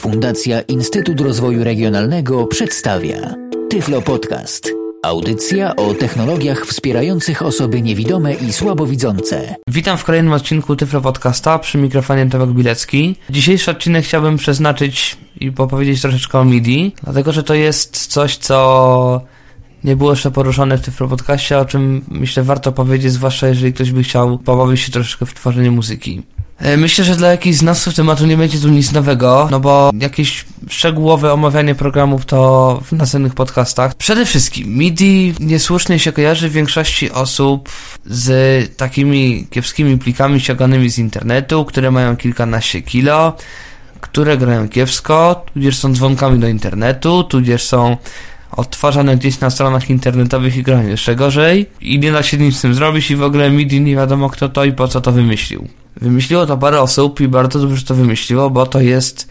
Fundacja Instytut Rozwoju Regionalnego przedstawia Tyflo Podcast. Audycja o technologiach wspierających osoby niewidome i słabowidzące. Witam w kolejnym odcinku Tyflo Podcasta przy mikrofonie Tomek Bilecki. Dzisiejszy odcinek chciałbym przeznaczyć i opowiedzieć troszeczkę o MIDI, dlatego że to jest coś, co nie było jeszcze poruszone w Tyflo Podcastie, o czym myślę warto powiedzieć, zwłaszcza jeżeli ktoś by chciał pobawić się troszeczkę w tworzenie muzyki. E, myślę, że dla jakichś znawców tematu nie będzie tu nic nowego, no bo jakieś szczegółowe omawianie programów to w następnych podcastach. Przede wszystkim MIDI niesłusznie się kojarzy w większości osób z takimi kiepskimi plikami ściąganymi z internetu, które mają kilkanaście kilo, które grają kiepsko, tudzież są dzwonkami do internetu, tudzież są odtwarzane gdzieś na stronach internetowych i grają jeszcze gorzej i nie da się nic z tym zrobić i w ogóle MIDI nie wiadomo kto to i po co to wymyślił. Wymyśliło to parę osób i bardzo dobrze to wymyśliło, bo to jest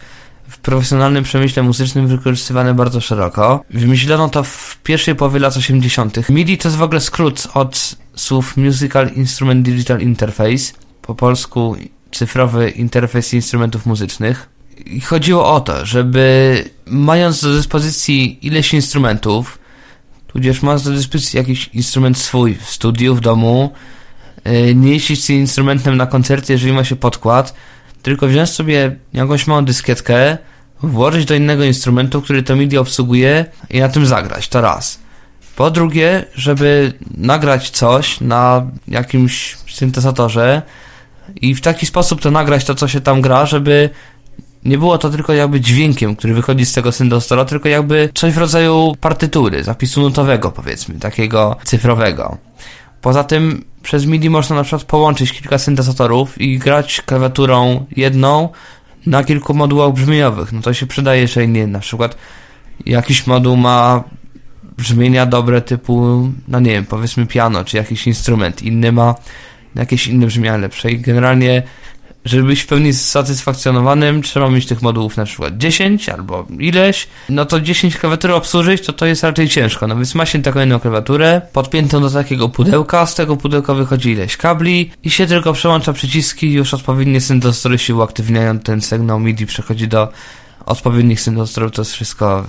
w profesjonalnym przemyśle muzycznym wykorzystywane bardzo szeroko. Wymyślono to w pierwszej połowie lat 80. MIDI to jest w ogóle skrót od słów Musical Instrument Digital Interface, po polsku cyfrowy interfejs instrumentów muzycznych. I chodziło o to, żeby mając do dyspozycji ileś instrumentów, tudzież mając do dyspozycji jakiś instrument swój w studiu, w domu, nie jeździć z tym instrumentem na koncerty, jeżeli ma się podkład, tylko wziąć sobie jakąś małą dyskietkę, włożyć do innego instrumentu, który to MIDI obsługuje i na tym zagrać. To raz. Po drugie, żeby nagrać coś na jakimś syntezatorze i w taki sposób to nagrać to, co się tam gra, żeby nie było to tylko jakby dźwiękiem, który wychodzi z tego syntezatora, tylko jakby coś w rodzaju partytury, zapisu nutowego powiedzmy, takiego cyfrowego. Poza tym przez MIDI można na przykład połączyć kilka syntezatorów i grać klawiaturą jedną na kilku modułach brzmieniowych. No to się przydaje, jeżeli nie, na przykład jakiś moduł ma brzmienia dobre typu, no nie wiem, powiedzmy piano, czy jakiś instrument, inny ma jakieś inne brzmienia lepsze i generalnie żeby być w pełni satysfakcjonowanym, trzeba mieć tych modułów na przykład 10 albo ileś, no to 10 klawiatur obsłużyć, to to jest raczej ciężko. No więc ma się taką jedną klawiaturę, podpiętą do takiego pudełka, z tego pudełka wychodzi ileś kabli i się tylko przełącza przyciski. Już odpowiednie syntezatory się uaktywniają, ten sygnał MIDI przechodzi do odpowiednich syntezatorów, to jest wszystko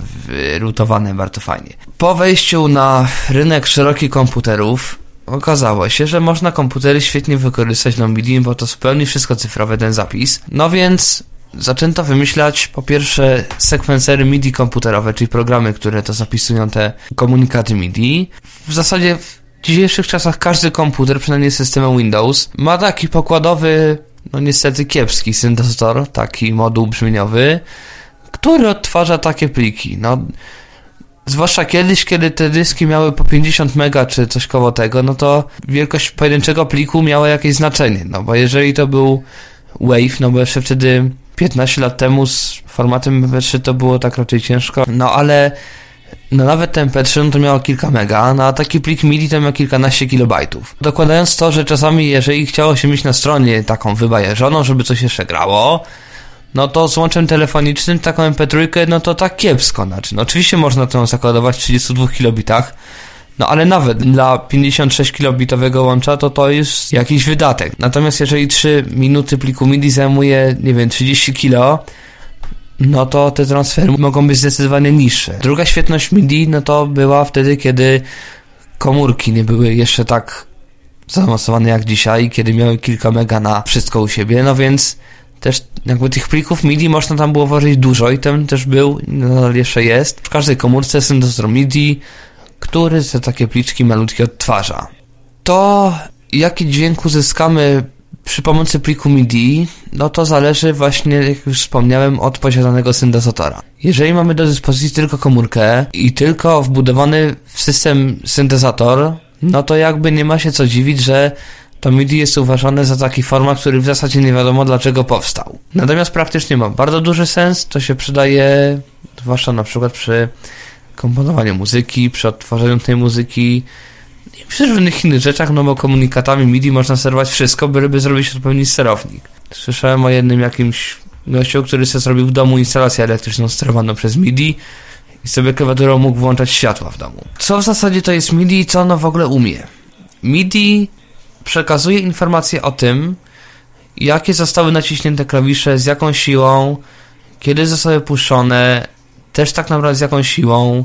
rutowane bardzo fajnie. Po wejściu na rynek szerokich komputerów, okazało się, że można komputery świetnie wykorzystać do MIDI, bo to zupełnie wszystko cyfrowe ten zapis. No więc zaczęto wymyślać po pierwsze sekwencery MIDI komputerowe, czyli programy, które to zapisują te komunikaty MIDI. W zasadzie w dzisiejszych czasach każdy komputer, przynajmniej systemem Windows, ma taki pokładowy, no niestety kiepski syntezator, taki moduł brzmieniowy, który odtwarza takie pliki. No Zwłaszcza kiedyś, kiedy te dyski miały po 50 mega czy coś koło tego, no to wielkość pojedynczego pliku miała jakieś znaczenie. No bo jeżeli to był Wave, no bo jeszcze wtedy 15 lat temu z formatem MP3 to było tak raczej ciężko. No ale no nawet ten MP3 no to miało kilka mega, no a taki plik MIDI to miał kilkanaście kilobajtów. Dokładając to, że czasami jeżeli chciało się mieć na stronie taką wybajeżoną, żeby coś jeszcze grało, no to z łączem telefonicznym taką MP3, no to tak kiepsko, znaczy, no oczywiście można to zakodować w 32 kilobitach, no ale nawet dla 56 kilobitowego łącza to to jest jakiś wydatek. Natomiast jeżeli 3 minuty pliku MIDI zajmuje, nie wiem, 30 kilo, no to te transfery mogą być zdecydowanie niższe. Druga świetność MIDI, no to była wtedy, kiedy komórki nie były jeszcze tak zaawansowane jak dzisiaj, kiedy miały kilka mega na wszystko u siebie, no więc też jakby tych plików MIDI można tam było włożyć dużo i tam też był, nadal jeszcze jest. W każdej komórce syntezator MIDI, który te takie pliczki malutkie odtwarza. To jaki dźwięk uzyskamy przy pomocy pliku MIDI, no to zależy właśnie, jak już wspomniałem, od posiadanego syntezatora. Jeżeli mamy do dyspozycji tylko komórkę i tylko wbudowany w system syntezator, no to jakby nie ma się co dziwić, że to MIDI jest uważane za taki format, który w zasadzie nie wiadomo dlaczego powstał. Natomiast praktycznie ma bardzo duży sens, to się przydaje zwłaszcza na przykład przy komponowaniu muzyki, przy odtwarzaniu tej muzyki i przy różnych innych rzeczach, no bo komunikatami MIDI można sterować wszystko, byleby zrobić odpowiedni sterownik. Słyszałem o jednym jakimś gościu, który sobie zrobił w domu instalację elektryczną sterowaną przez MIDI i sobie klawiaturą mógł włączać światła w domu. Co w zasadzie to jest MIDI i co ono w ogóle umie? MIDI przekazuje informacje o tym, jakie zostały naciśnięte klawisze, z jaką siłą, kiedy zostały puszczone, też tak naprawdę z jakąś siłą.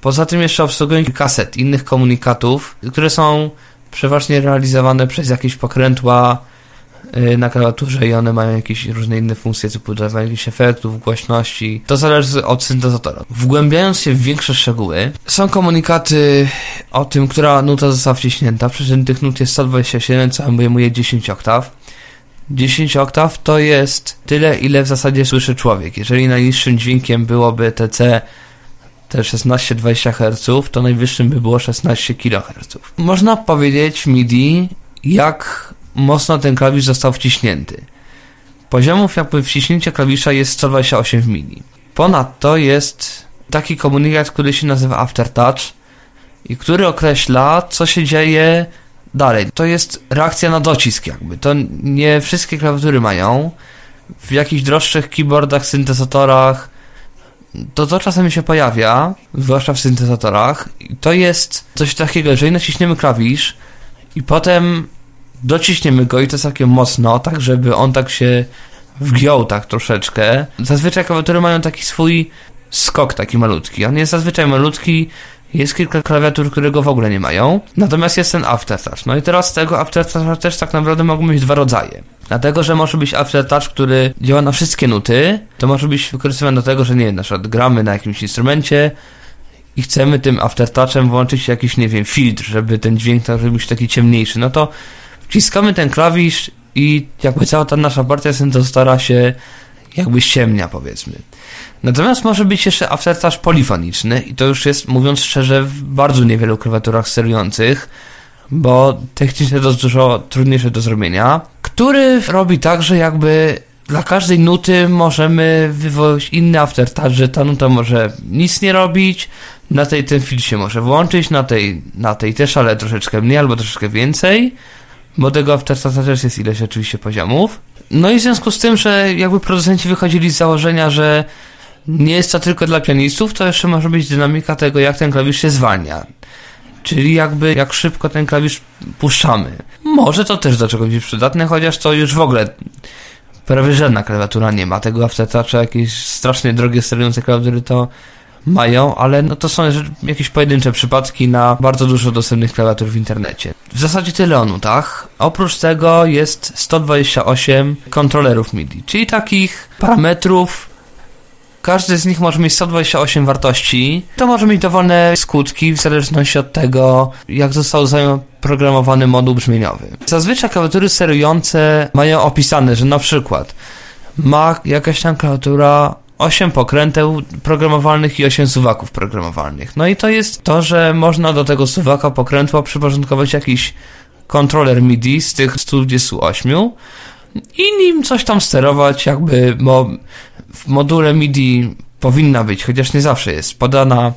Poza tym jeszcze obsługują kaset, innych komunikatów, które są przeważnie realizowane przez jakieś pokrętła na klawiaturze i one mają jakieś różne inne funkcje, typu dodawanie jakichś efektów, głośności. To zależy od syntezatora. Wgłębiając się w większe szczegóły, są komunikaty o tym, która nuta została wciśnięta. Przy czym tych nut jest 127, co obejmuje 10 oktaw. 10 oktaw to jest tyle, ile w zasadzie słyszy człowiek. Jeżeli najniższym dźwiękiem byłoby TC te 16-20 Hz, to najwyższym by było 16 kHz. Można powiedzieć MIDI, jak mocno ten klawisz został wciśnięty. Poziomów jakby wciśnięcia klawisza jest 128 w MIDI. Ponadto jest taki komunikat, który się nazywa Aftertouch i który określa, co się dzieje dalej. To jest reakcja na docisk jakby. To nie wszystkie klawiatury mają. W jakichś droższych keyboardach, syntezatorach to to czasem się pojawia, zwłaszcza w syntezatorach. To jest coś takiego, jeżeli naciśniemy klawisz i potem dociśniemy go i to całkiem mocno, tak żeby on tak się wgiął tak troszeczkę. Zazwyczaj klawiatury mają taki swój skok taki malutki. On jest zazwyczaj malutki, jest kilka klawiatur, które go w ogóle nie mają. Natomiast jest ten aftertouch. No i teraz tego aftertoucha też tak naprawdę mogą być dwa rodzaje. Dlatego, że może być aftertouch, który działa na wszystkie nuty, to może być wykorzystywany do tego, że nie wiem, na przykład gramy na jakimś instrumencie i chcemy tym aftertouchem włączyć jakiś, nie wiem, filtr, żeby ten dźwięk tak, żeby taki ciemniejszy. No to wciskamy ten klawisz i jakby cała ta nasza partia stara się jakby ściemnia, powiedzmy. Natomiast może być jeszcze aftertouch polifoniczny i to już jest, mówiąc szczerze, w bardzo niewielu klawiaturach sterujących, bo technicznie to jest dużo trudniejsze do zrobienia, który robi tak, że jakby dla każdej nuty możemy wywołać inny aftertouch, że ta nuta może nic nie robić, na tej ten filtr się może włączyć, na tej, na tej też, ale troszeczkę mniej albo troszeczkę więcej, bo tego aftertoucha też jest ileś oczywiście poziomów. No i w związku z tym, że jakby producenci wychodzili z założenia, że nie jest to tylko dla pianistów, to jeszcze może być dynamika tego, jak ten klawisz się zwalnia. Czyli jakby jak szybko ten klawisz puszczamy. Może to też do czegoś być przydatne, chociaż to już w ogóle prawie żadna klawiatura nie ma tego aftertoucha, jakieś strasznie drogie sterujące klawiatury to mają, ale no to są jakieś pojedyncze przypadki na bardzo dużo dostępnych klawiatur w internecie. W zasadzie tyle o nutach. Oprócz tego jest 128 kontrolerów MIDI, czyli takich parametrów, każdy z nich może mieć 128 wartości. To może mieć dowolne skutki w zależności od tego, jak został zaprogramowany moduł brzmieniowy. Zazwyczaj klawiatury sterujące mają opisane, że na przykład ma jakaś tam klawiatura 8 pokręteł programowalnych i 8 suwaków programowalnych. No i to jest to, że można do tego suwaka pokrętła przyporządkować jakiś kontroler MIDI z tych 128 i nim coś tam sterować, jakby, bo w module MIDI powinna być, chociaż nie zawsze jest, podana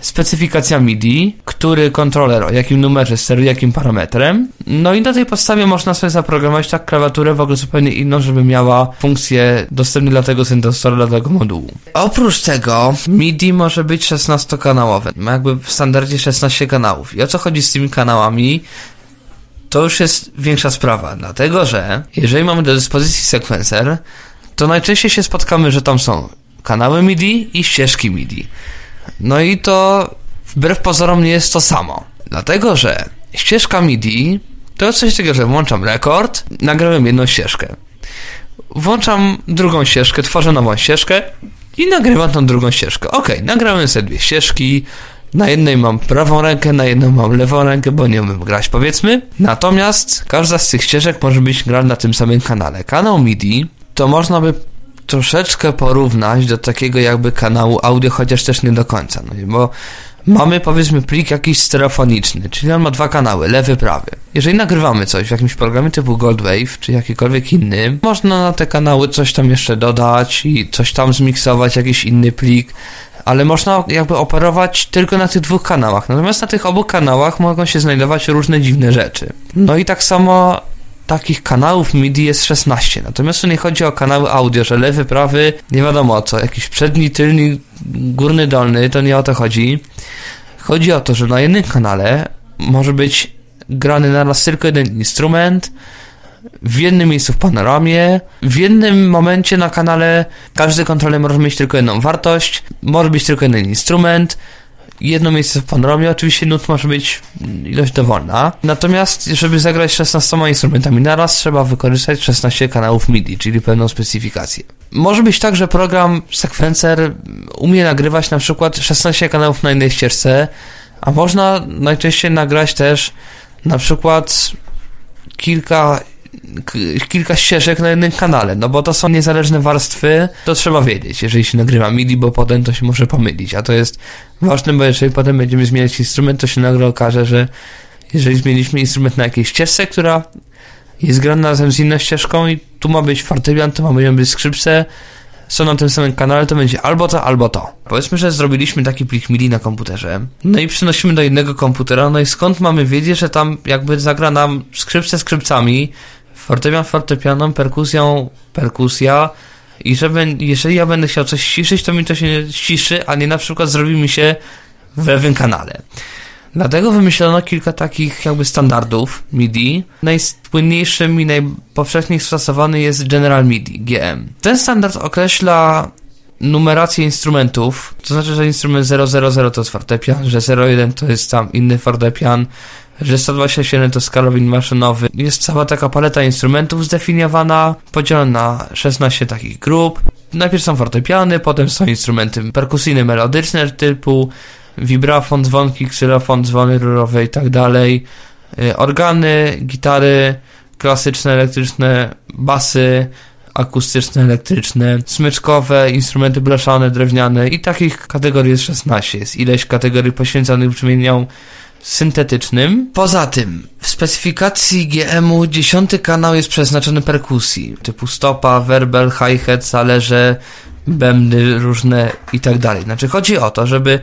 specyfikacja MIDI, który kontroler o jakim numerze steruje jakim parametrem. No i na tej podstawie można sobie zaprogramować tak klawiaturę w ogóle zupełnie inną, żeby miała funkcję dostępne dla tego syntezatora, dla tego modułu. Oprócz tego MIDI może być 16-kanałowe. Ma jakby w standardzie 16 kanałów. I o co chodzi z tymi kanałami? To już jest większa sprawa, dlatego że jeżeli mamy do dyspozycji sekwencer, to najczęściej się spotkamy, że tam są kanały MIDI i ścieżki MIDI. No i to wbrew pozorom nie jest to samo. Dlatego, że ścieżka MIDI to coś takiego, że włączam rekord, nagrałem jedną ścieżkę. Włączam drugą ścieżkę, tworzę nową ścieżkę i nagrywam tą drugą ścieżkę. Ok, nagrałem sobie dwie ścieżki, na jednej mam prawą rękę, na jedną mam lewą rękę, bo nie umiem grać, powiedzmy. Natomiast każda z tych ścieżek może być grana na tym samym kanale. Kanał MIDI to można by troszeczkę porównać do takiego jakby kanału audio, chociaż też nie do końca, no bo mamy powiedzmy plik jakiś stereofoniczny, czyli on ma dwa kanały, lewy, prawy. Jeżeli nagrywamy coś w jakimś programie typu Goldwave, czy jakikolwiek inny, można na te kanały coś tam jeszcze dodać i coś tam zmiksować, jakiś inny plik, ale można jakby operować tylko na tych dwóch kanałach. Natomiast na tych obu kanałach mogą się znajdować różne dziwne rzeczy. No i tak samo takich kanałów MIDI jest 16. Natomiast tu nie chodzi o kanały audio, że lewy, prawy, nie wiadomo o co, jakiś przedni, tylny, górny, dolny, to nie o to chodzi. Chodzi o to, że na jednym kanale może być grany naraz tylko jeden instrument, w jednym miejscu w panoramie. W jednym momencie na kanale każdy kontroler może mieć tylko jedną wartość, może być tylko jeden instrument, jedno miejsce w panoramie. Oczywiście nut może być ilość dowolna. Natomiast, żeby zagrać 16 instrumentami naraz, trzeba wykorzystać 16 kanałów MIDI, czyli pewną specyfikację. Może być tak, że program Sequencer umie nagrywać na przykład 16 kanałów na jednej ścieżce, a można najczęściej nagrać też na przykład kilka kilka ścieżek na jednym kanale, no bo to są niezależne warstwy, to trzeba wiedzieć, jeżeli się nagrywa MIDI, bo potem to się może pomylić, a to jest ważne, bo jeżeli potem będziemy zmieniać instrument, to się nagle okaże, że jeżeli zmieniliśmy instrument na jakiejś ścieżce, która jest grana razem z inną ścieżką i tu ma być fortepian, tu ma być skrzypce, są na tym samym kanale, to będzie albo to, albo to. Powiedzmy, że zrobiliśmy taki plik MIDI na komputerze, no i przynosimy do innego komputera, no i skąd mamy wiedzieć, że tam jakby zagra nam skrzypce skrzypcami, fortepian fortepianem, perkusją perkusja i żeby, jeżeli ja będę chciał coś ściszyć, to mi to się ściszy, a nie na przykład zrobi mi się w lewym kanale. Dlatego wymyślono kilka takich jakby standardów MIDI. Najpłynniejszym i najpowszechniej stosowany jest General MIDI, GM. Ten standard określa numerację instrumentów, to znaczy, że instrument 000 to jest fortepian, że 01 to jest tam inny fortepian, że 127 to skalowin maszynowy. Jest cała taka paleta instrumentów zdefiniowana, podzielona na 16 takich grup. Najpierw są fortepiany, potem są instrumenty perkusyjne, melodyczne typu wibrafon, dzwonki, ksylofon, dzwony rurowe i tak dalej. Y, organy, gitary klasyczne, elektryczne, basy, akustyczne, elektryczne, smyczkowe, instrumenty blaszane, drewniane i takich kategorii jest 16. Jest ileś kategorii poświęconych brzmieniom syntetycznym. Poza tym, w specyfikacji GM-u dziesiąty kanał jest przeznaczony perkusji, typu stopa, werbel, hi-hat, talerze, bębny różne i tak dalej. Znaczy chodzi o to, żeby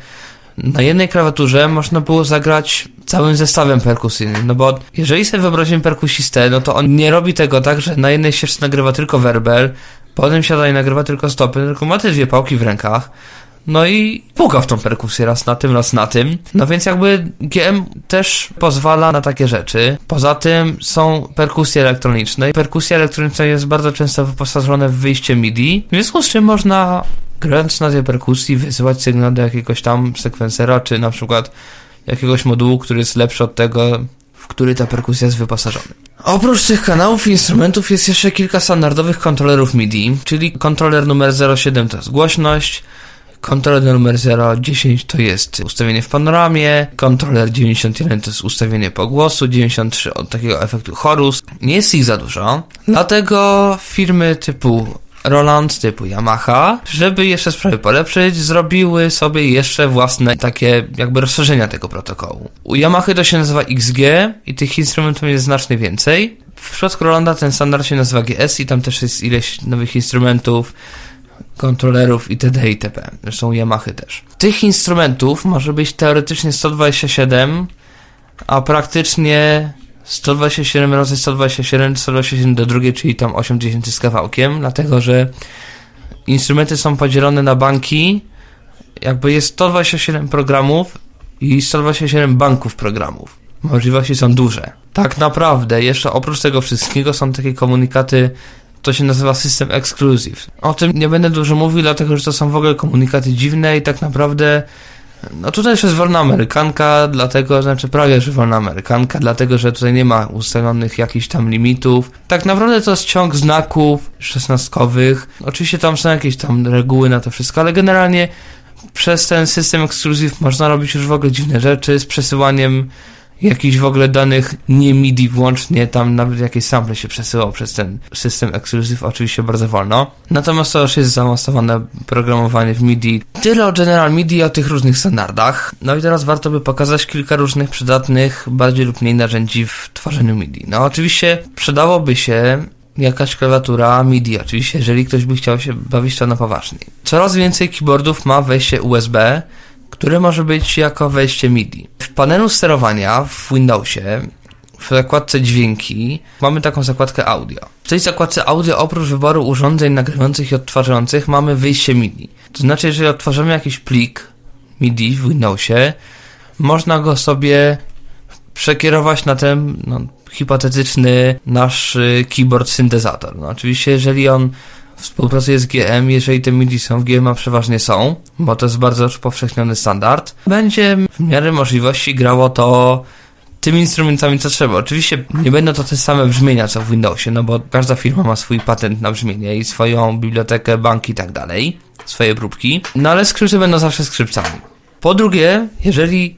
na jednej klawiaturze można było zagrać całym zestawem perkusyjnym, no bo jeżeli sobie wyobrazimy perkusistę, no to on nie robi tego tak, że na jednej ścieżce nagrywa tylko werbel, potem siada i nagrywa tylko stopy, tylko ma te dwie pałki w rękach, no i puka w tą perkusję raz na tym, raz na tym. No więc jakby GM też pozwala na takie rzeczy. Poza tym są perkusje elektroniczne. Perkusja elektroniczna jest bardzo często wyposażona w wyjście MIDI, w związku z czym można grając na tej perkusji wysyłać sygnał do jakiegoś tam sekwensera, czy na przykład jakiegoś modułu, który jest lepszy od tego, w który ta perkusja jest wyposażona. Oprócz tych kanałów i instrumentów jest jeszcze kilka standardowych kontrolerów MIDI, czyli kontroler numer 07 to jest głośność, Kontroler numer 010 to jest ustawienie w panoramie, kontroler 91 to jest ustawienie pogłosu, 93 od takiego efektu chorus. Nie jest ich za dużo, dlatego firmy typu Roland typu Yamaha, żeby jeszcze sprawy polepszyć, zrobiły sobie jeszcze własne takie jakby rozszerzenia tego protokołu. U Yamaha to się nazywa XG i tych instrumentów jest znacznie więcej. W przypadku Rolanda ten standard się nazywa GS i tam też jest ileś nowych instrumentów, kontrolerów itd. itp. Zresztą Yamaha też. Tych instrumentów może być teoretycznie 127, a praktycznie 127 razy 127, 127 do drugiej, czyli tam 80 z kawałkiem, dlatego że instrumenty są podzielone na banki. Jakby jest 127 programów i 127 banków programów. Możliwości są duże. Tak naprawdę, jeszcze oprócz tego wszystkiego są takie komunikaty to się nazywa system exclusive. O tym nie będę dużo mówił, dlatego że to są w ogóle komunikaty dziwne i tak naprawdę no tutaj już jest wolna amerykanka, dlatego, znaczy prawie, że wolna amerykanka, dlatego, że tutaj nie ma ustalonych jakichś tam limitów. Tak naprawdę to jest ciąg znaków szesnastkowych. Oczywiście tam są jakieś tam reguły na to wszystko, ale generalnie przez ten system exclusive można robić już w ogóle dziwne rzeczy z przesyłaniem jakichś w ogóle danych nie MIDI włącznie, tam nawet jakieś sample się przesyłał przez ten system Exclusive, oczywiście bardzo wolno. Natomiast to już jest zaawansowane programowanie w MIDI. Tyle o General MIDI o tych różnych standardach. No i teraz warto by pokazać kilka różnych przydatnych, bardziej lub mniej narzędzi w tworzeniu MIDI. No oczywiście przydałoby się jakaś klawiatura MIDI, oczywiście, jeżeli ktoś by chciał się bawić to na poważnie. Coraz więcej keyboardów ma wejście USB, które może być jako wejście MIDI. W panelu sterowania w Windowsie w zakładce dźwięki mamy taką zakładkę audio. W tej zakładce audio oprócz wyboru urządzeń nagrywających i odtwarzających mamy wyjście MIDI. To znaczy, jeżeli odtworzymy jakiś plik MIDI w Windowsie, można go sobie przekierować na ten, no, hipotetyczny nasz y, keyboard syntezator. No oczywiście, jeżeli on współpracuje z GM, jeżeli te MIDI są w GM, a przeważnie są, bo to jest bardzo powszechniony standard, będzie w miarę możliwości grało to tymi instrumentami, co trzeba. Oczywiście nie będą to te same brzmienia, co w Windowsie, no bo każda firma ma swój patent na brzmienie i swoją bibliotekę, bank i tak dalej, swoje próbki, no ale skrzypce będą zawsze skrzypcami. Po drugie, jeżeli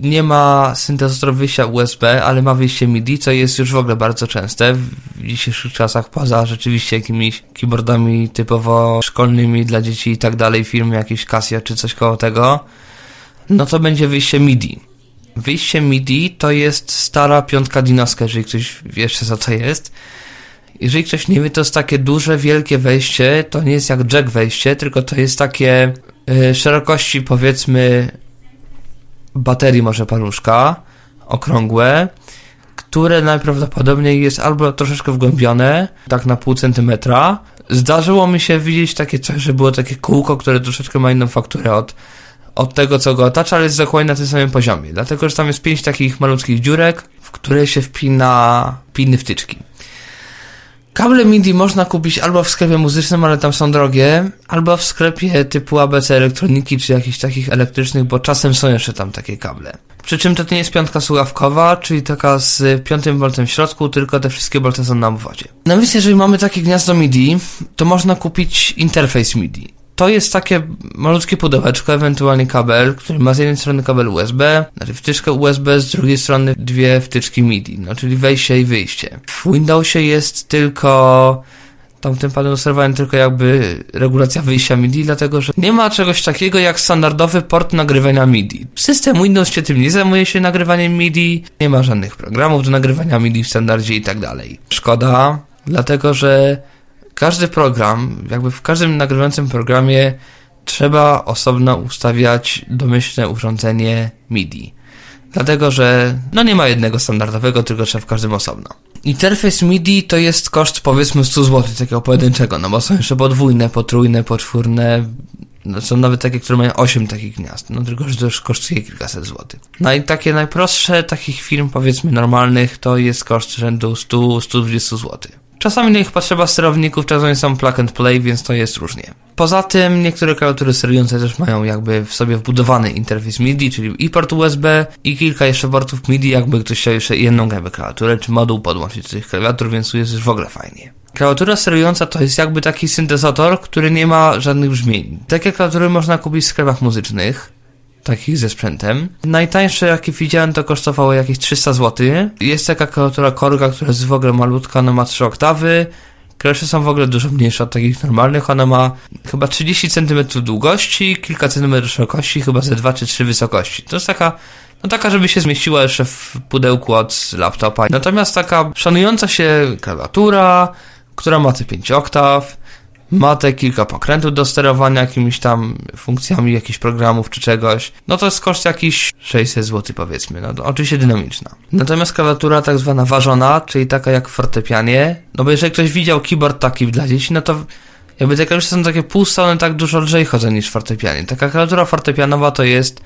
nie ma syntezatorów wyjścia USB, ale ma wyjście MIDI, co jest już w ogóle bardzo częste w dzisiejszych czasach, poza rzeczywiście jakimiś keyboardami typowo szkolnymi dla dzieci i tak dalej, firmy jakieś Casio czy coś koło tego, no to będzie wyjście MIDI. Wyjście MIDI to jest stara piątka dinoska, jeżeli ktoś wie co to jest. Jeżeli ktoś nie wie, to jest takie duże, wielkie wejście, to nie jest jak jack wejście, tylko to jest takie y, szerokości powiedzmy baterii może paluszka, okrągłe, które najprawdopodobniej jest albo troszeczkę wgłębione, tak na pół centymetra. Zdarzyło mi się widzieć takie coś, że było takie kółko, które troszeczkę ma inną fakturę od, od tego, co go otacza, ale jest dokładnie na tym samym poziomie. Dlatego, że tam jest pięć takich malutkich dziurek, w które się wpina piny wtyczki. Kable MIDI można kupić albo w sklepie muzycznym, ale tam są drogie, albo w sklepie typu ABC elektroniki, czy jakichś takich elektrycznych, bo czasem są jeszcze tam takie kable. Przy czym to nie jest piątka słuchawkowa, czyli taka z piątym voltem w środku, tylko te wszystkie bolty są na obwodzie. No jeżeli mamy takie gniazdo MIDI, to można kupić interfejs MIDI to jest takie malutkie pudełeczko, ewentualnie kabel, który ma z jednej strony kabel USB, znaczy wtyczkę USB, z drugiej strony dwie wtyczki MIDI, no czyli wejście i wyjście. W Windowsie jest tylko tam tym panelu sterowałem tylko jakby regulacja wyjścia MIDI, dlatego że nie ma czegoś takiego jak standardowy port nagrywania MIDI. System Windows się tym nie zajmuje się nagrywaniem MIDI, nie ma żadnych programów do nagrywania MIDI w standardzie i tak dalej. Szkoda, dlatego że każdy program, jakby w każdym nagrywającym programie trzeba osobno ustawiać domyślne urządzenie MIDI. Dlatego, że no nie ma jednego standardowego, tylko trzeba w każdym osobno. Interfejs MIDI to jest koszt powiedzmy 100 zł, takiego pojedynczego, no bo są jeszcze podwójne, potrójne, poczwórne, no są nawet takie, które mają 8 takich gniazd, no tylko, że to już kosztuje kilkaset złotych. No i takie najprostsze takich firm, powiedzmy normalnych, to jest koszt rzędu 100-120 złotych. Czasami na ich potrzeba sterowników, czasami są plug and play, więc to jest różnie. Poza tym niektóre klawiatury sterujące też mają jakby w sobie wbudowany interfejs MIDI, czyli i port USB i kilka jeszcze portów MIDI, jakby ktoś chciał jeszcze jedną jakby klawiaturę czy moduł podłączyć do tych klawiatur, więc tu jest już w ogóle fajnie. Klawiatura sterująca to jest jakby taki syntezator, który nie ma żadnych brzmień. Takie klawiatury można kupić w sklepach muzycznych takich ze sprzętem. Najtańsze, jakie widziałem, to kosztowało jakieś 300 zł. Jest taka klawiatura Korga, która jest w ogóle malutka, ona ma 3 oktawy. Klawisze są w ogóle dużo mniejsze od takich normalnych. Ona ma chyba 30 cm długości, kilka centymetrów szerokości, chyba ze 2 czy 3 wysokości. To jest taka no taka, żeby się zmieściła jeszcze w pudełku od laptopa. Natomiast taka szanująca się klawiatura, która ma te 5 oktaw, ma te kilka pokrętów do sterowania jakimiś tam funkcjami jakichś programów czy czegoś, no to jest koszt jakiś 600 zł powiedzmy, no oczywiście dynamiczna. Natomiast klawiatura tak zwana ważona, czyli taka jak w fortepianie, no bo jeżeli ktoś widział keyboard taki dla dzieci, no to jakby te klawisze są takie półstone, tak dużo lżej chodzą niż fortepianie. Taka klawiatura fortepianowa to jest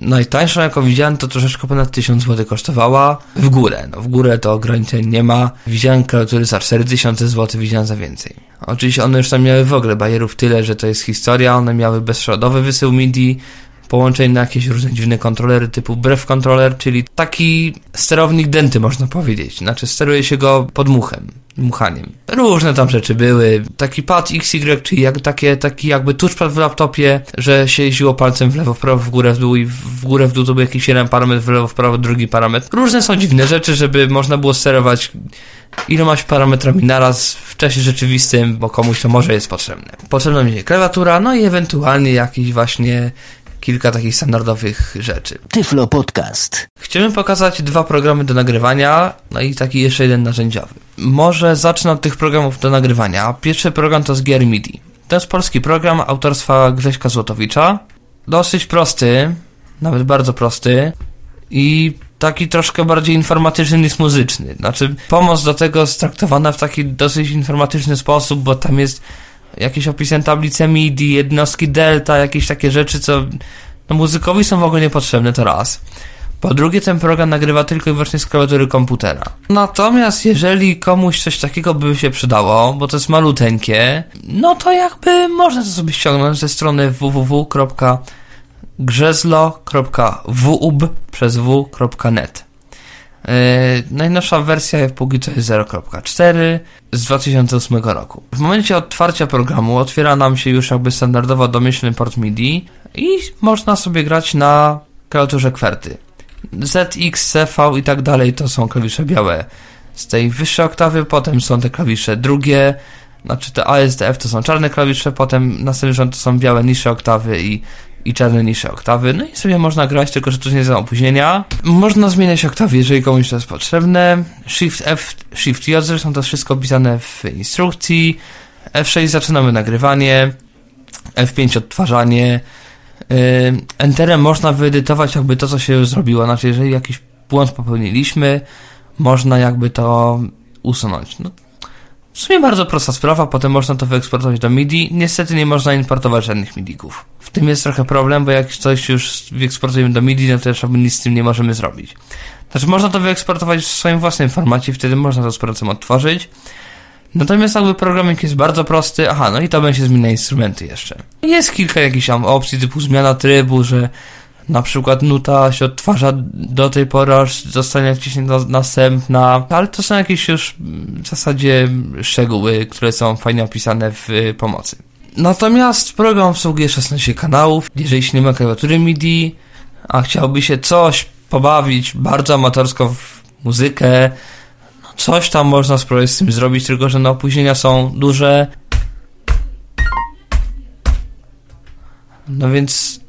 Najtańszą, jaką widziałem, to troszeczkę ponad 1000 zł kosztowała. W górę, no w górę to ograniczeń nie ma. Widziałem klawiatury za 4000 zł, widziałem za więcej. Oczywiście one już tam miały w ogóle bajerów tyle, że to jest historia. One miały bezprzewodowy wysył MIDI, połączeń na jakieś różne dziwne kontrolery typu brew controller, czyli taki sterownik denty można powiedzieć. Znaczy steruje się go podmuchem, dmuchaniem. Różne tam rzeczy były. Taki pad XY, czyli jak, takie, taki jakby touchpad w laptopie, że się jeździło palcem w lewo, w prawo, w górę, w dół i w górę, w dół to był jakiś jeden parametr, w lewo, w prawo, drugi parametr. Różne są dziwne rzeczy, żeby można było sterować ilomaś parametrami naraz w czasie rzeczywistym, bo komuś to może jest potrzebne. Potrzebna mi się klawiatura, no i ewentualnie jakiś właśnie kilka takich standardowych rzeczy. Tyflo Podcast. Chciałbym pokazać dwa programy do nagrywania, no i taki jeszcze jeden narzędziowy. Może zacznę od tych programów do nagrywania. Pierwszy program to z Gier MIDI. To jest polski program autorstwa Grześka Złotowicza. Dosyć prosty, nawet bardzo prosty i taki troszkę bardziej informatyczny niż muzyczny. Znaczy, pomoc do tego jest traktowana w taki dosyć informatyczny sposób, bo tam jest jakieś opisane tablice MIDI, jednostki delta, jakieś takie rzeczy, co no, muzykowi są w ogóle niepotrzebne, to raz. Po drugie, ten program nagrywa tylko i wyłącznie z klawiatury komputera. Natomiast jeżeli komuś coś takiego by się przydało, bo to jest maluteńkie, no to jakby można to sobie ściągnąć ze strony www.grzezlo.wub przez w.net. Yy, najnowsza wersja póki co jest 0.4 z 2008 roku. W momencie otwarcia programu otwiera nam się już jakby standardowo domyślny port MIDI i można sobie grać na klawiaturze kwerty. ZX, CV i tak dalej to są klawisze białe z tej wyższej oktawy, potem są te klawisze drugie, znaczy te ASDF to są czarne klawisze, potem następny to są białe niższe oktawy i, i czarne niższe oktawy, no i sobie można grać, tylko że tu nie są opóźnienia. Można zmieniać oktawy, jeżeli komuś to jest potrzebne. Shift F, Shift J, zresztą to wszystko opisane w instrukcji. F6 zaczynamy nagrywanie, F5 odtwarzanie, Enterem można wyedytować jakby to, co się zrobiło. Znaczy, jeżeli jakiś błąd popełniliśmy, można jakby to usunąć. No, w sumie bardzo prosta sprawa, potem można to wyeksportować do MIDI. Niestety nie można importować żadnych MIDIków. W tym jest trochę problem, bo jak coś już wyeksportujemy do MIDI, no to już nic z tym nie możemy zrobić. Znaczy, można to wyeksportować w swoim własnym formacie, wtedy można to z procesem odtworzyć. Natomiast jakby programik jest bardzo prosty, aha, no i to będzie zmiana instrumenty jeszcze. Jest kilka jakichś opcji typu zmiana trybu, że na przykład nuta się odtwarza do tej pory, aż zostanie wciśnięta następna, ale to są jakieś już w zasadzie szczegóły, które są fajnie opisane w pomocy. Natomiast program obsługuje 16 kanałów, jeżeli się nie ma klawiatury MIDI, a chciałby się coś pobawić bardzo amatorsko w muzykę, coś tam można spróbować z tym zrobić, tylko że no opóźnienia są duże. No więc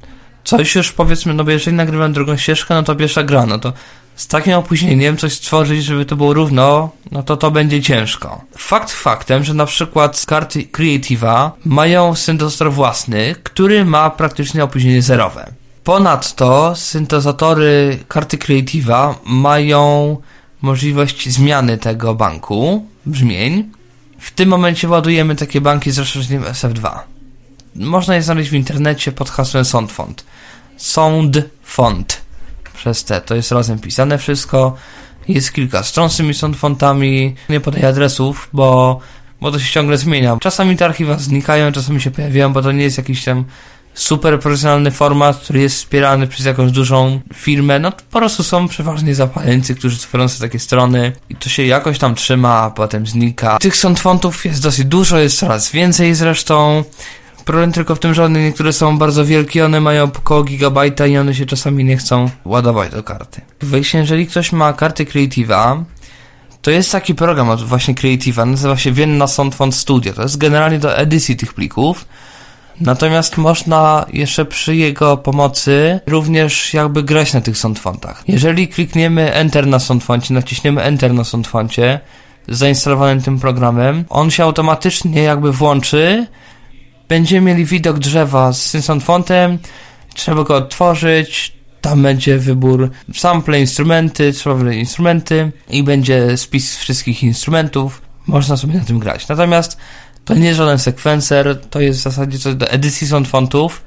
coś już powiedzmy, no bo jeżeli nagrywam drugą ścieżkę, no to pierwsza gra, no to z takim opóźnieniem coś stworzyć, żeby to było równo, no to to będzie ciężko. Fakt faktem, że na przykład karty Creative'a mają syntezator własny, który ma praktycznie opóźnienie zerowe. Ponadto syntezatory karty Creative'a mają możliwość zmiany tego banku brzmień. W tym momencie ładujemy takie banki z rozszerzeniem SF2. Można je znaleźć w internecie pod hasłem SoundFont. Sound Font przez T. To jest razem pisane wszystko. Jest kilka stron z tymi soundfontami. Nie podaję adresów, bo, bo to się ciągle zmienia. Czasami te archiwa znikają, czasami się pojawiają, bo to nie jest jakiś tam super profesjonalny format, który jest wspierany przez jakąś dużą firmę, no to po prostu są przeważnie zapaleńcy, którzy tworzą sobie takie strony i to się jakoś tam trzyma, a potem znika. Tych soundfontów jest dosyć dużo, jest coraz więcej zresztą. Problem tylko w tym, że one niektóre są bardzo wielkie, one mają około gigabajta i one się czasami nie chcą ładować do karty. Wyjście, jeżeli ktoś ma karty Creative'a, to jest taki program od właśnie Creative'a, nazywa się Vienna Soundfont Studio. To jest generalnie do edycji tych plików. Natomiast można jeszcze przy jego pomocy również jakby grać na tych soundfontach. Jeżeli klikniemy Enter na soundfoncie, naciśniemy Enter na soundfoncie zainstalowanym tym programem, on się automatycznie jakby włączy. Będziemy mieli widok drzewa z tym soundfontem, trzeba go otworzyć, tam będzie wybór sample, instrumenty, trzeba instrumenty i będzie spis wszystkich instrumentów. Można sobie na tym grać. Natomiast to nie jest żaden sekwencer, to jest w zasadzie coś do edycji soundfontów,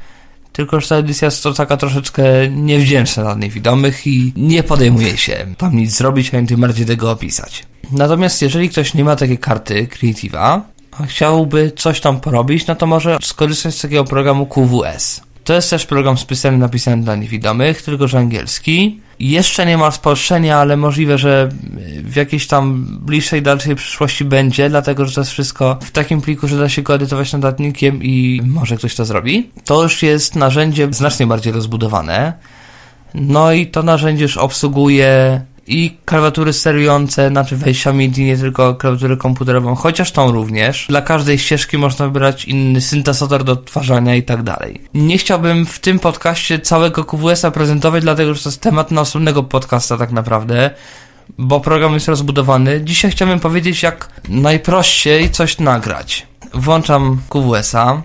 tylko że ta edycja jest to taka troszeczkę niewdzięczna dla niewidomych i nie podejmuje się tam nic zrobić, ani tym bardziej tego opisać. Natomiast jeżeli ktoś nie ma takiej karty Creative'a, chciałby coś tam porobić, no to może skorzystać z takiego programu QWS. To jest też program specjalnie napisany dla niewidomych, tylko że angielski. Jeszcze nie ma spolszczenia, ale możliwe, że w jakiejś tam bliższej, dalszej przyszłości będzie, dlatego że to jest wszystko w takim pliku, że da się go edytować notatnikiem i może ktoś to zrobi. To już jest narzędzie znacznie bardziej rozbudowane. No i to narzędzie już obsługuje i klawiatury sterujące, znaczy wejścia MIDI, nie tylko klawiaturę komputerową, chociaż tą również. Dla każdej ścieżki można wybrać inny syntezator do odtwarzania i tak dalej. Nie chciałbym w tym podcaście całego QWS-a prezentować, dlatego że to jest temat na osobnego podcasta tak naprawdę, bo program jest rozbudowany. Dzisiaj chciałbym powiedzieć, jak najprościej coś nagrać. Włączam QWS-a.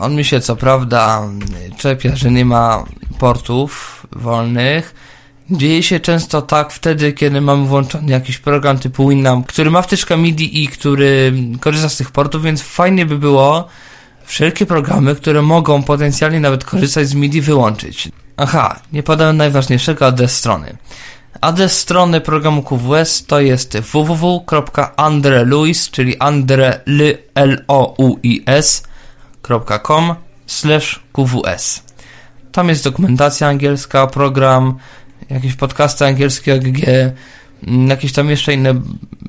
On mi się co prawda czepia, że nie ma portów wolnych, Dzieje się często tak wtedy, kiedy mamy włączony jakiś program typu Winamp, który ma wtyczkę MIDI i który korzysta z tych portów, więc fajnie by było wszelkie programy, które mogą potencjalnie nawet korzystać z MIDI wyłączyć. Aha, nie podałem najważniejszego adres strony. Adres strony programu QWS to jest www.andreluis, czyli andreluis.com slash QWS. Tam jest dokumentacja angielska, program, jakieś podcasty angielskie OGG, mm, jakieś tam jeszcze inne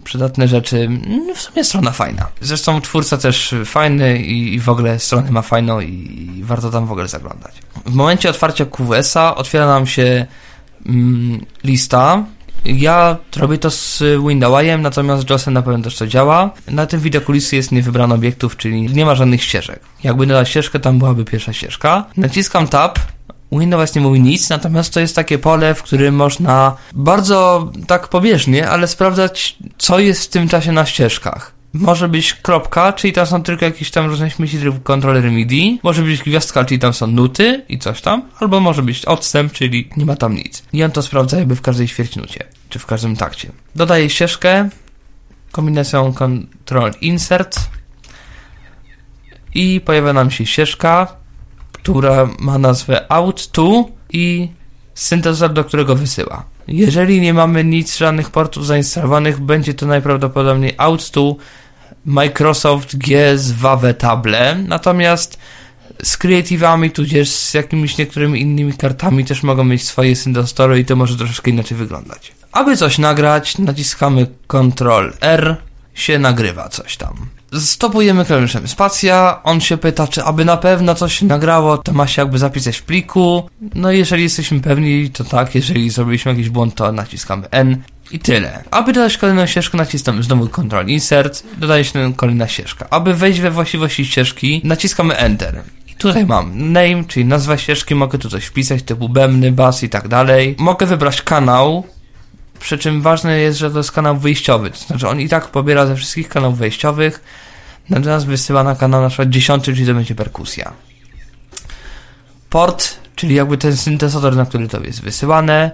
przydatne rzeczy. Mm, w sumie strona fajna. Zresztą twórca też fajny i w ogóle stronę ma fajną i warto tam w ogóle zaglądać. W momencie otwarcia QWS-a otwiera nam się mm, lista. Ja robię to z Windowsem, natomiast JOSem na pewno też to działa. Na tym widokulisy jest niewybrany obiektów, czyli nie ma żadnych ścieżek. Jakby dodać ścieżkę, tam byłaby pierwsza ścieżka. Naciskam Tab, Windows nie mówi nic, natomiast to jest takie pole, w którym można bardzo tak pobieżnie, ale sprawdzać, co jest w tym czasie na ścieżkach. Może być kropka, czyli tam są tylko jakieś tam różne śmieci typu kontroler MIDI. Może być gwiazdka, czyli tam są nuty i coś tam. Albo może być odstęp, czyli nie ma tam nic. I on to sprawdza jakby w każdej ćwierćnucie, czy w każdym takcie. Dodaje ścieżkę kombinacją Ctrl Insert i pojawia nam się ścieżka, która ma nazwę out2 i syntezator, do którego wysyła. Jeżeli nie mamy nic, żadnych portów zainstalowanych, będzie to najprawdopodobniej out2 Microsoft GSWAWE Table, natomiast z Creative'ami, tudzież z jakimiś niektórymi innymi kartami też mogą mieć swoje syntezatory i to może troszeczkę inaczej wyglądać. Aby coś nagrać, naciskamy Ctrl R, się nagrywa coś tam. Stopujemy klawiszem spacja, on się pyta, czy aby na pewno coś nagrało, to ma się jakby zapisać w pliku. No jeżeli jesteśmy pewni, to tak, jeżeli zrobiliśmy jakiś błąd, to naciskamy N i tyle. Aby dodać kolejną ścieżkę, naciskamy znowu Ctrl Insert, dodaje się kolejna ścieżka. Aby wejść we właściwości ścieżki, naciskamy Enter. I tutaj mam name, czyli nazwa ścieżki, mogę tu coś wpisać, typu bębny, bas i tak dalej. Mogę wybrać kanał, przy czym ważne jest, że to jest kanał wyjściowy, to znaczy on i tak pobiera ze wszystkich kanałów wejściowych, natomiast wysyła na kanał na przykład 10, czyli to będzie perkusja. Port, czyli jakby ten syntezator, na który to jest wysyłane.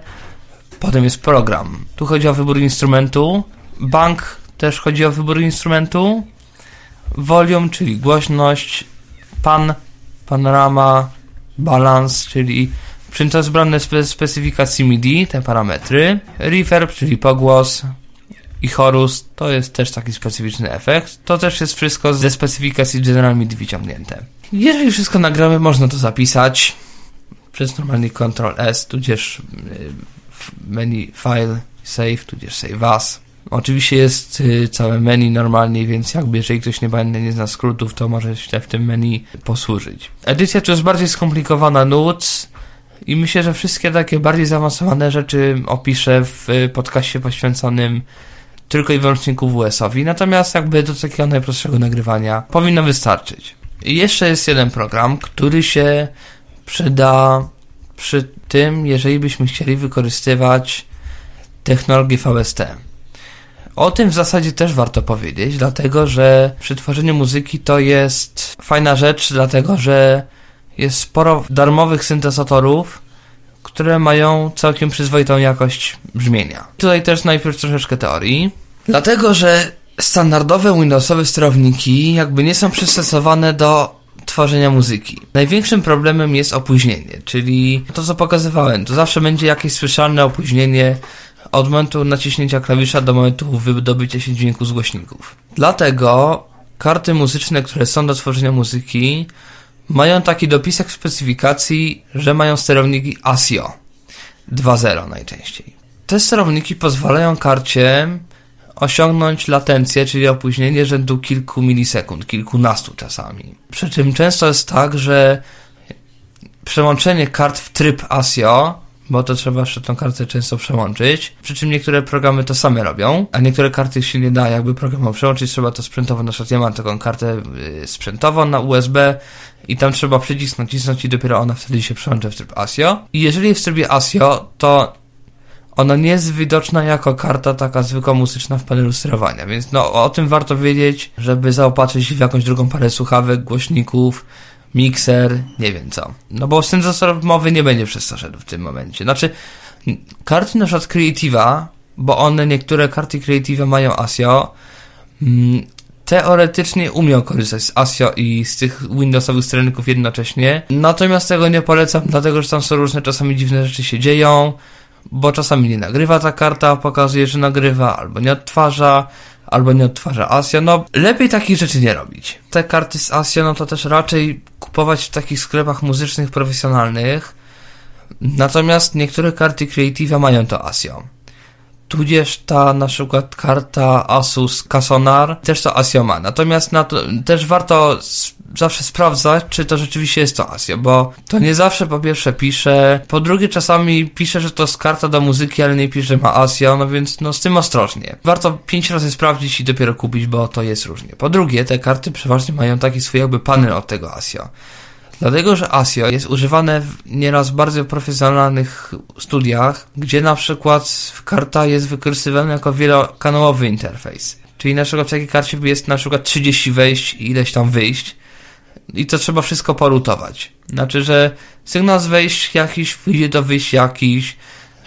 Potem jest program. Tu chodzi o wybór instrumentu. Bank też chodzi o wybór instrumentu. Volume, czyli głośność. Pan, panorama, balans, czyli przy to jest brane z specyfikacji MIDI, te parametry. Reverb, czyli pogłos i chorus, to jest też taki specyficzny efekt. To też jest wszystko ze specyfikacji General MIDI wyciągnięte. Jeżeli wszystko nagramy, można to zapisać przez normalny Ctrl S, tudzież y, menu File, Save, tudzież Save As. Oczywiście jest y, całe menu normalnie, więc jakby jeżeli ktoś nie, nie zna skrótów, to może się w tym menu posłużyć. Edycja to jest bardziej skomplikowana nut i myślę, że wszystkie takie bardziej zaawansowane rzeczy opiszę w podcaście poświęconym tylko i wyłącznie QWS-owi, natomiast jakby do takiego najprostszego nagrywania powinno wystarczyć. I jeszcze jest jeden program, który się przyda przy tym, jeżeli byśmy chcieli wykorzystywać technologię VST. O tym w zasadzie też warto powiedzieć, dlatego że przy tworzeniu muzyki to jest fajna rzecz, dlatego że jest sporo darmowych syntezatorów, które mają całkiem przyzwoitą jakość brzmienia. Tutaj też najpierw troszeczkę teorii. Dlatego, że standardowe Windowsowe sterowniki jakby nie są przystosowane do tworzenia muzyki. Największym problemem jest opóźnienie, czyli to co pokazywałem, to zawsze będzie jakieś słyszalne opóźnienie od momentu naciśnięcia klawisza do momentu wydobycia się dźwięku z głośników. Dlatego karty muzyczne, które są do tworzenia muzyki, mają taki dopisek w specyfikacji, że mają sterowniki ASIO 2.0 najczęściej. Te sterowniki pozwalają karcie osiągnąć latencję, czyli opóźnienie rzędu kilku milisekund, kilkunastu czasami. Przy czym często jest tak, że przełączenie kart w tryb ASIO, bo to trzeba jeszcze tą kartę często przełączyć, przy czym niektóre programy to same robią, a niektóre karty się nie da jakby programom przełączyć, trzeba to sprzętowo, na przykład ja mam taką kartę y, sprzętową na USB i tam trzeba przycisk nacisnąć i dopiero ona wtedy się przełącza w tryb ASIO. I jeżeli jest w trybie ASIO, to ona nie jest widoczna jako karta taka zwykła muzyczna w panelu sterowania, więc no o tym warto wiedzieć, żeby zaopatrzyć w jakąś drugą parę słuchawek, głośników, mikser, nie wiem co. No bo syntezator mowy nie będzie przez to szedł w tym momencie. Znaczy, karty na przykład Creative'a, bo one, niektóre karty Creative'a mają ASIO, mm, teoretycznie umiał korzystać z ASIO i z tych Windowsowych sterowników jednocześnie. Natomiast tego nie polecam, dlatego że tam są różne czasami dziwne rzeczy się dzieją, bo czasami nie nagrywa ta karta, pokazuje, że nagrywa, albo nie odtwarza, albo nie odtwarza ASIO. No, lepiej takich rzeczy nie robić. Te karty z ASIO, no to też raczej kupować w takich sklepach muzycznych profesjonalnych. Natomiast niektóre karty Creative mają to ASIO tudzież ta na przykład karta Asus Casonar też to ASIO ma. Natomiast na to, też warto zawsze sprawdzać, czy to rzeczywiście jest to ASIO, bo to nie zawsze po pierwsze pisze, po drugie czasami pisze, że to jest karta do muzyki, ale nie pisze, że ma ASIO, no więc no z tym ostrożnie. Warto pięć razy sprawdzić i dopiero kupić, bo to jest różnie. Po drugie, te karty przeważnie mają taki swój jakby panel od tego ASIO. Dlatego, że ASIO jest używane w nieraz bardzo profesjonalnych studiach, gdzie na przykład karta jest wykorzystywana jako wielokanałowy interfejs. Czyli na przykład w takiej karcie jest na przykład 30 wejść i ileś tam wyjść i to trzeba wszystko porutować. Znaczy, że sygnał z wejść jakiś wyjdzie do wyjść jakiś,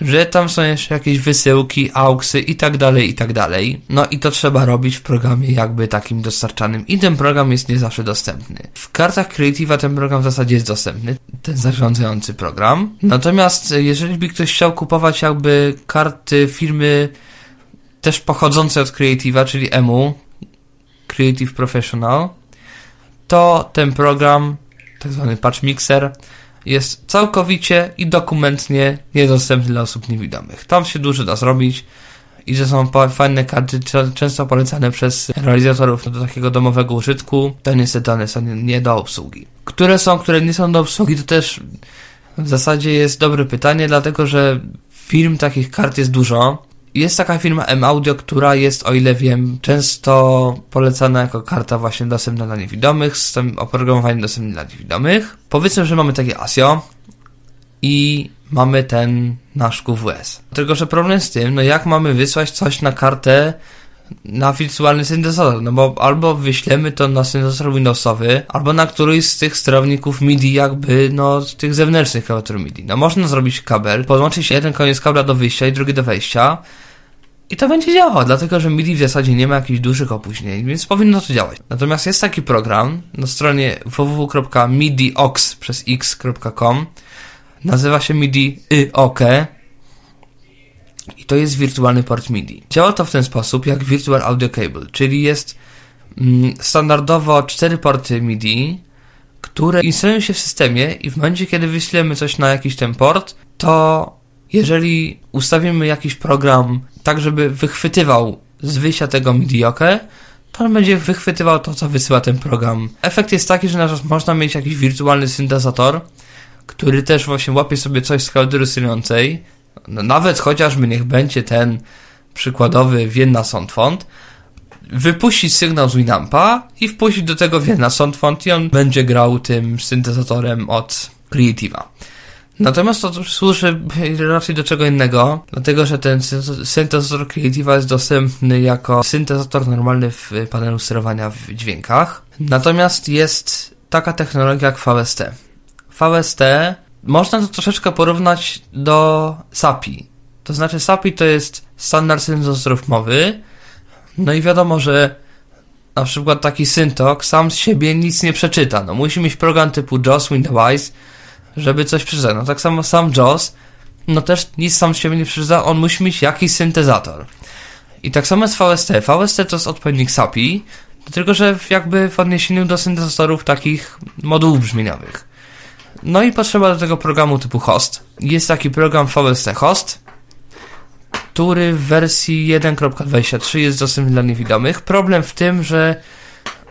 że tam są jeszcze jakieś wysyłki, auksy i tak dalej, i tak dalej. No i to trzeba robić w programie jakby takim dostarczanym i ten program jest nie zawsze dostępny. W kartach Creative'a ten program w zasadzie jest dostępny, ten zarządzający program. Natomiast jeżeli by ktoś chciał kupować jakby karty firmy też pochodzące od Creative'a, czyli EMU, Creative Professional, to ten program, tak zwany patch mixer, jest całkowicie i dokumentnie niedostępny dla osób niewidomych. Tam się dużo da zrobić i że są fajne karty, często polecane przez realizatorów do takiego domowego użytku, to niestety one są nie do obsługi. Które są, które nie są do obsługi, to też w zasadzie jest dobre pytanie, dlatego że firm takich kart jest dużo jest taka firma M-Audio, która jest, o ile wiem, często polecana jako karta właśnie dostępna dla niewidomych, z tym oprogramowaniem dostępnym dla niewidomych. Powiedzmy, że mamy takie ASIO i mamy ten nasz QWS. Tylko, że problem z tym, no jak mamy wysłać coś na kartę na wirtualny syntezator, no bo albo wyślemy to na syntezator Windowsowy, albo na któryś z tych sterowników MIDI jakby, no, tych zewnętrznych klawiatur MIDI. No można zrobić kabel, podłączyć jeden koniec kabla do wyjścia i drugi do wejścia, i to będzie działało, dlatego że MIDI w zasadzie nie ma jakichś dużych opóźnień, więc powinno to działać. Natomiast jest taki program na stronie www.midiox przez x.com nazywa się MIDI IOK i to jest wirtualny port MIDI. Działa to w ten sposób jak Virtual Audio Cable, czyli jest mm, standardowo cztery porty MIDI, które instalują się w systemie i w momencie, kiedy wyślemy coś na jakiś ten port, to jeżeli ustawimy jakiś program tak, żeby wychwytywał z wyjścia tego MIDIOKE, to on będzie wychwytywał to, co wysyła ten program. Efekt jest taki, że można mieć jakiś wirtualny syntezator, który też właśnie łapie sobie coś z klawiatury sterującej, no, nawet chociażby niech będzie ten przykładowy Vienna Sound Font, wypuścić sygnał z Winampa i wpuścić do tego Vienna Sound Font i on będzie grał tym syntezatorem od Creative'a. Natomiast to służy raczej do czego innego, dlatego że ten syntezator Creative jest dostępny jako syntezator normalny w panelu sterowania w dźwiękach. Natomiast jest taka technologia jak VST. VST można to troszeczkę porównać do SAPI. To znaczy SAPI to jest standard syntezatorów mowy. No i wiadomo, że na przykład taki syntok sam z siebie nic nie przeczyta. No musi mieć program typu JAWS Windows żeby coś przeczytać. No tak samo sam JAWS, no też nic sam z siebie nie przeczyta, on musi mieć jakiś syntezator. I tak samo jest VST. VST to jest odpowiednik SAPI, tylko że jakby w odniesieniu do syntezatorów takich modułów brzmieniowych. No i potrzeba do tego programu typu host. Jest taki program VST Host, który w wersji 1.23 jest dostępny dla niewidomych. Problem w tym, że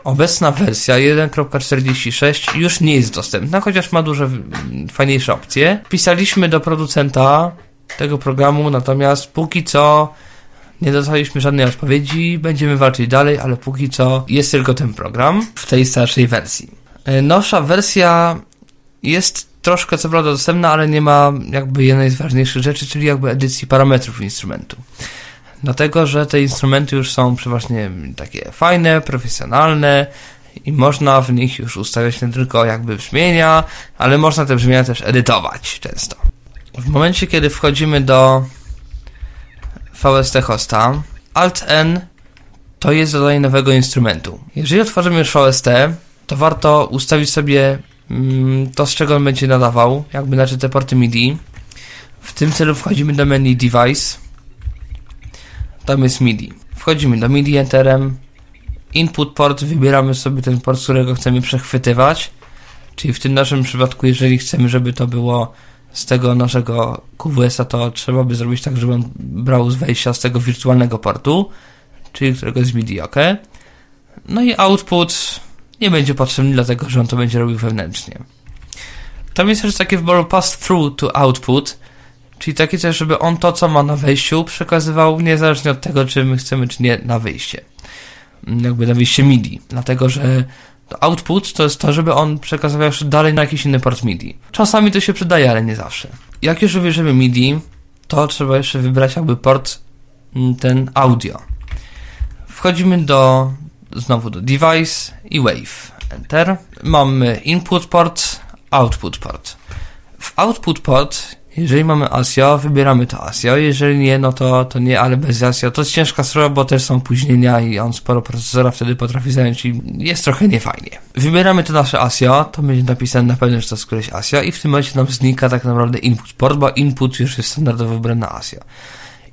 Obecna wersja 1.46 już nie jest dostępna, chociaż ma dużo fajniejsze opcje. Pisaliśmy do producenta tego programu, natomiast póki co nie dostaliśmy żadnej odpowiedzi, będziemy walczyć dalej, ale póki co jest tylko ten program w tej starszej wersji. E, nowsza wersja jest troszkę co prawda dostępna, ale nie ma jakby jednej z ważniejszych rzeczy, czyli jakby edycji parametrów instrumentu. Dlatego, że te instrumenty już są przeważnie takie fajne, profesjonalne i można w nich już ustawiać nie tylko jakby brzmienia, ale można te brzmienia też edytować często. W momencie, kiedy wchodzimy do VST hosta, Alt N to jest dodanie nowego instrumentu. Jeżeli otworzymy już VST, to warto ustawić sobie to, z czego on będzie nadawał, jakby znaczy te porty MIDI. W tym celu wchodzimy do menu Device. Tam jest MIDI. Wchodzimy do MIDI Enterem. Input port, wybieramy sobie ten port, z którego chcemy przechwytywać. Czyli w tym naszym przypadku, jeżeli chcemy, żeby to było z tego naszego QWS-a, to trzeba by zrobić tak, żeby on brał z wejścia z tego wirtualnego portu, czyli którego jest MIDI, ok? No i output nie będzie potrzebny, dlatego że on to będzie robił wewnętrznie. Tam jest też takie wyboru pass through to output, czyli takie coś, żeby on to, co ma na wejściu, przekazywał niezależnie od tego, czy my chcemy, czy nie, na wyjście. Jakby na wyjście MIDI, dlatego że output to jest to, żeby on przekazywał jeszcze dalej na jakiś inny port MIDI. Czasami to się przydaje, ale nie zawsze. Jak już wybierzemy MIDI, to trzeba jeszcze wybrać jakby port mm, ten audio. Wchodzimy do znowu do device i wave. Enter. Mamy input port, output port. W output port, jeżeli mamy ASIO, wybieramy to ASIO, jeżeli nie, no to, to nie, ale bez ASIO. To jest ciężka sprawa, bo też są opóźnienia i on sporo procesora wtedy potrafi zająć i jest trochę niefajnie. Wybieramy to nasze ASIO, to będzie napisane na pewno, że to jest któreś ASIO i w tym momencie nam znika tak naprawdę input port, bo input już jest standardowo wybrany na ASIO.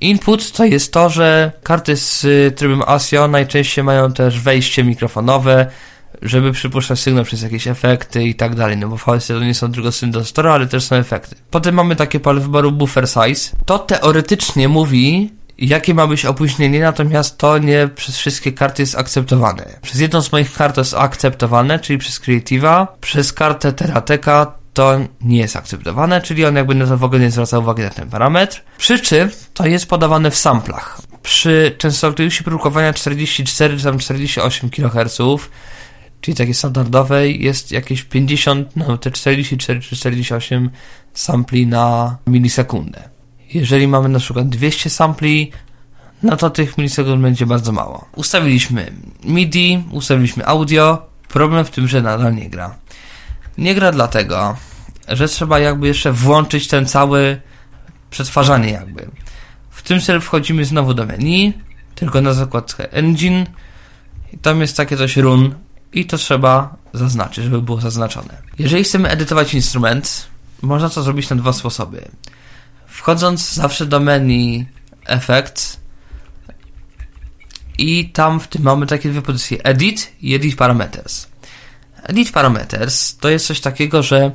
Input to jest to, że karty z trybem ASIO najczęściej mają też wejście mikrofonowe, żeby przypuszczać sygnał przez jakieś efekty i tak dalej, no bo w VST to nie są tylko syntezatora, ale też są efekty. Potem mamy takie pole wyboru buffer size. To teoretycznie mówi, jakie ma być opóźnienie, natomiast to nie przez wszystkie karty jest akceptowane. Przez jedną z moich kart jest akceptowane, czyli przez Creative'a, przez kartę Terateka to nie jest akceptowane, czyli on jakby na to w ogóle nie zwraca uwagi na ten parametr. Przy czym to jest podawane w samplach. Przy częstotliwości produkowania 44 czy tam 48 kHz, czyli takiej standardowej, jest jakieś 50, no te 44 czy 48 sampli na milisekundę. Jeżeli mamy na przykład 200 sampli, no to tych milisekund będzie bardzo mało. Ustawiliśmy MIDI, ustawiliśmy audio, problem w tym, że nadal nie gra. Nie gra dlatego, że trzeba jakby jeszcze włączyć ten cały przetwarzanie jakby. W tym celu wchodzimy znowu do menu, tylko na zakładkę Engine i tam jest takie coś run i to trzeba zaznaczyć, żeby było zaznaczone. Jeżeli chcemy edytować instrument, można to zrobić na dwa sposoby. Wchodząc zawsze do menu Effects i tam w tym mamy takie dwie pozycje Edit i Edit Parameters. Edit Parameters to jest coś takiego, że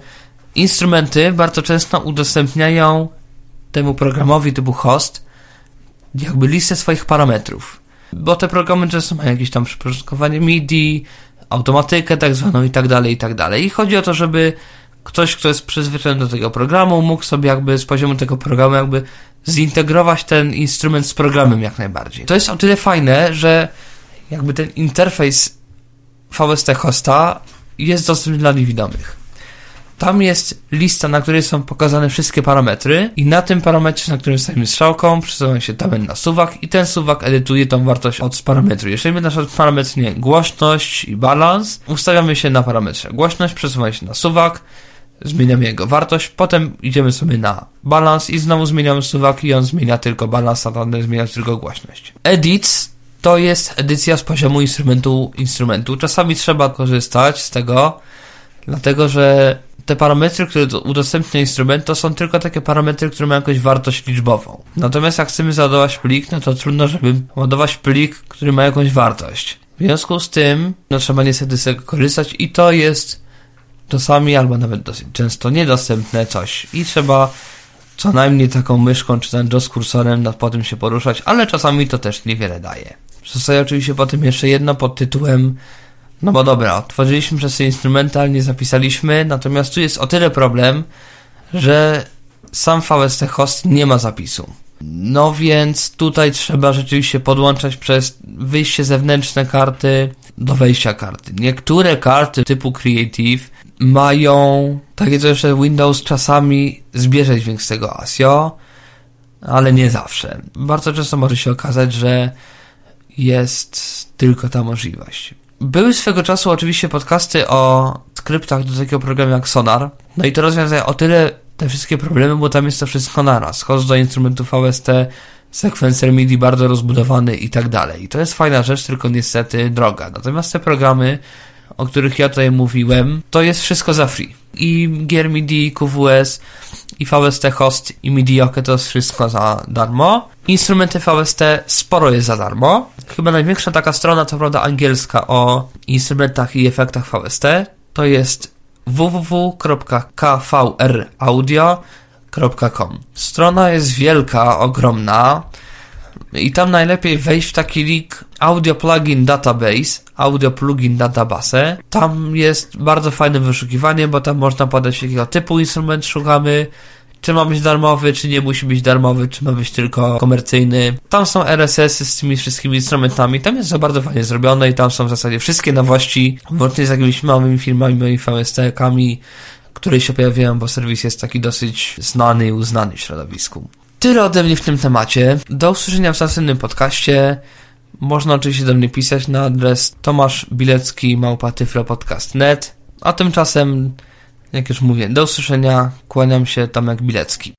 instrumenty bardzo często udostępniają temu programowi typu host jakby listę swoich parametrów. Bo te programy często mają jakieś tam przyporządkowanie MIDI, automatykę tak zwaną i tak dalej, i tak dalej. I chodzi o to, żeby ktoś, kto jest przyzwyczajony do tego programu, mógł sobie jakby z poziomu tego programu jakby zintegrować ten instrument z programem jak najbardziej. To jest o tyle fajne, że jakby ten interfejs VST hosta jest dostępny dla niewidomych. Tam jest lista, na której są pokazane wszystkie parametry i na tym parametrze, na którym staniemy strzałką, przesuwa się tabel na suwak i ten suwak edytuje tą wartość od parametru. Jeżeli my na przykład parametr nie głośność i balans, ustawiamy się na parametrze głośność, przesuwamy się na suwak, zmieniamy jego wartość, potem idziemy sobie na balans i znowu zmieniamy suwak i on zmienia tylko balans, a ten zmienia tylko głośność. Edits to jest edycja z poziomu instrumentu instrumentu. Czasami trzeba korzystać z tego, dlatego że te parametry, które udostępnia instrument, to są tylko takie parametry, które mają jakąś wartość liczbową. Natomiast jak chcemy załadować plik, no to trudno, żeby ładować plik, który ma jakąś wartość. W związku z tym, no trzeba niestety z tego korzystać i to jest czasami, albo nawet dosyć często niedostępne coś. I trzeba co najmniej taką myszką czy ten JOS kursorem nad po tym się poruszać, ale czasami to też niewiele daje. Zostaje oczywiście potem jeszcze jedno pod tytułem no bo dobra, otworzyliśmy przez instrumental, nie zapisaliśmy, natomiast tu jest o tyle problem, że sam VST host nie ma zapisu. No więc tutaj trzeba rzeczywiście podłączać przez wyjście zewnętrzne karty do wejścia karty. Niektóre karty typu Creative mają takie coś, że Windows czasami zbierze dźwięk z tego ASIO, ale nie zawsze. Bardzo często może się okazać, że jest tylko ta możliwość. Były swego czasu oczywiście podcasty o skryptach do takiego programu jak Sonar. No i to rozwiązuje o tyle te wszystkie problemy, bo tam jest to wszystko naraz. Host do instrumentu VST, sekwencer MIDI bardzo rozbudowany i tak dalej. I to jest fajna rzecz, tylko niestety droga. Natomiast te programy, o których ja tutaj mówiłem, to jest wszystko za free. I gier MIDI, QWS, i VST Host, i MIDIOKE to jest wszystko za darmo. Instrumenty VST sporo jest za darmo. Chyba największa taka strona, co prawda angielska, o instrumentach i efektach VST, to jest www.kvraudio.com. Strona jest wielka, ogromna i tam najlepiej wejść w taki link Audio Plugin Database, Audio Plugin Database. Tam jest bardzo fajne wyszukiwanie, bo tam można podać jakiego typu instrument szukamy, czy ma być darmowy, czy nie musi być darmowy, czy ma być tylko komercyjny. Tam są RSS-y z tymi wszystkimi instrumentami, tam jest to bardzo fajnie zrobione i tam są w zasadzie wszystkie nowości, włącznie z jakimiś małymi firmami i VST-kami, które się pojawiają, bo serwis jest taki dosyć znany i uznany w środowisku. Tyle ode mnie w tym temacie. Do usłyszenia w następnym podcaście. Można oczywiście do mnie pisać na adres tomaszbilecki małpatyflopodcast.net a tymczasem jak już mówię, do usłyszenia. Kłaniam się, Tomek Bilecki.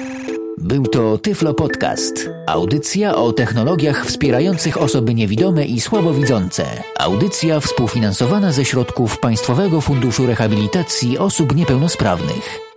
Był to Tyflo Podcast. Audycja o technologiach wspierających osoby niewidome i słabowidzące. Audycja współfinansowana ze środków Państwowego Funduszu Rehabilitacji Osób Niepełnosprawnych.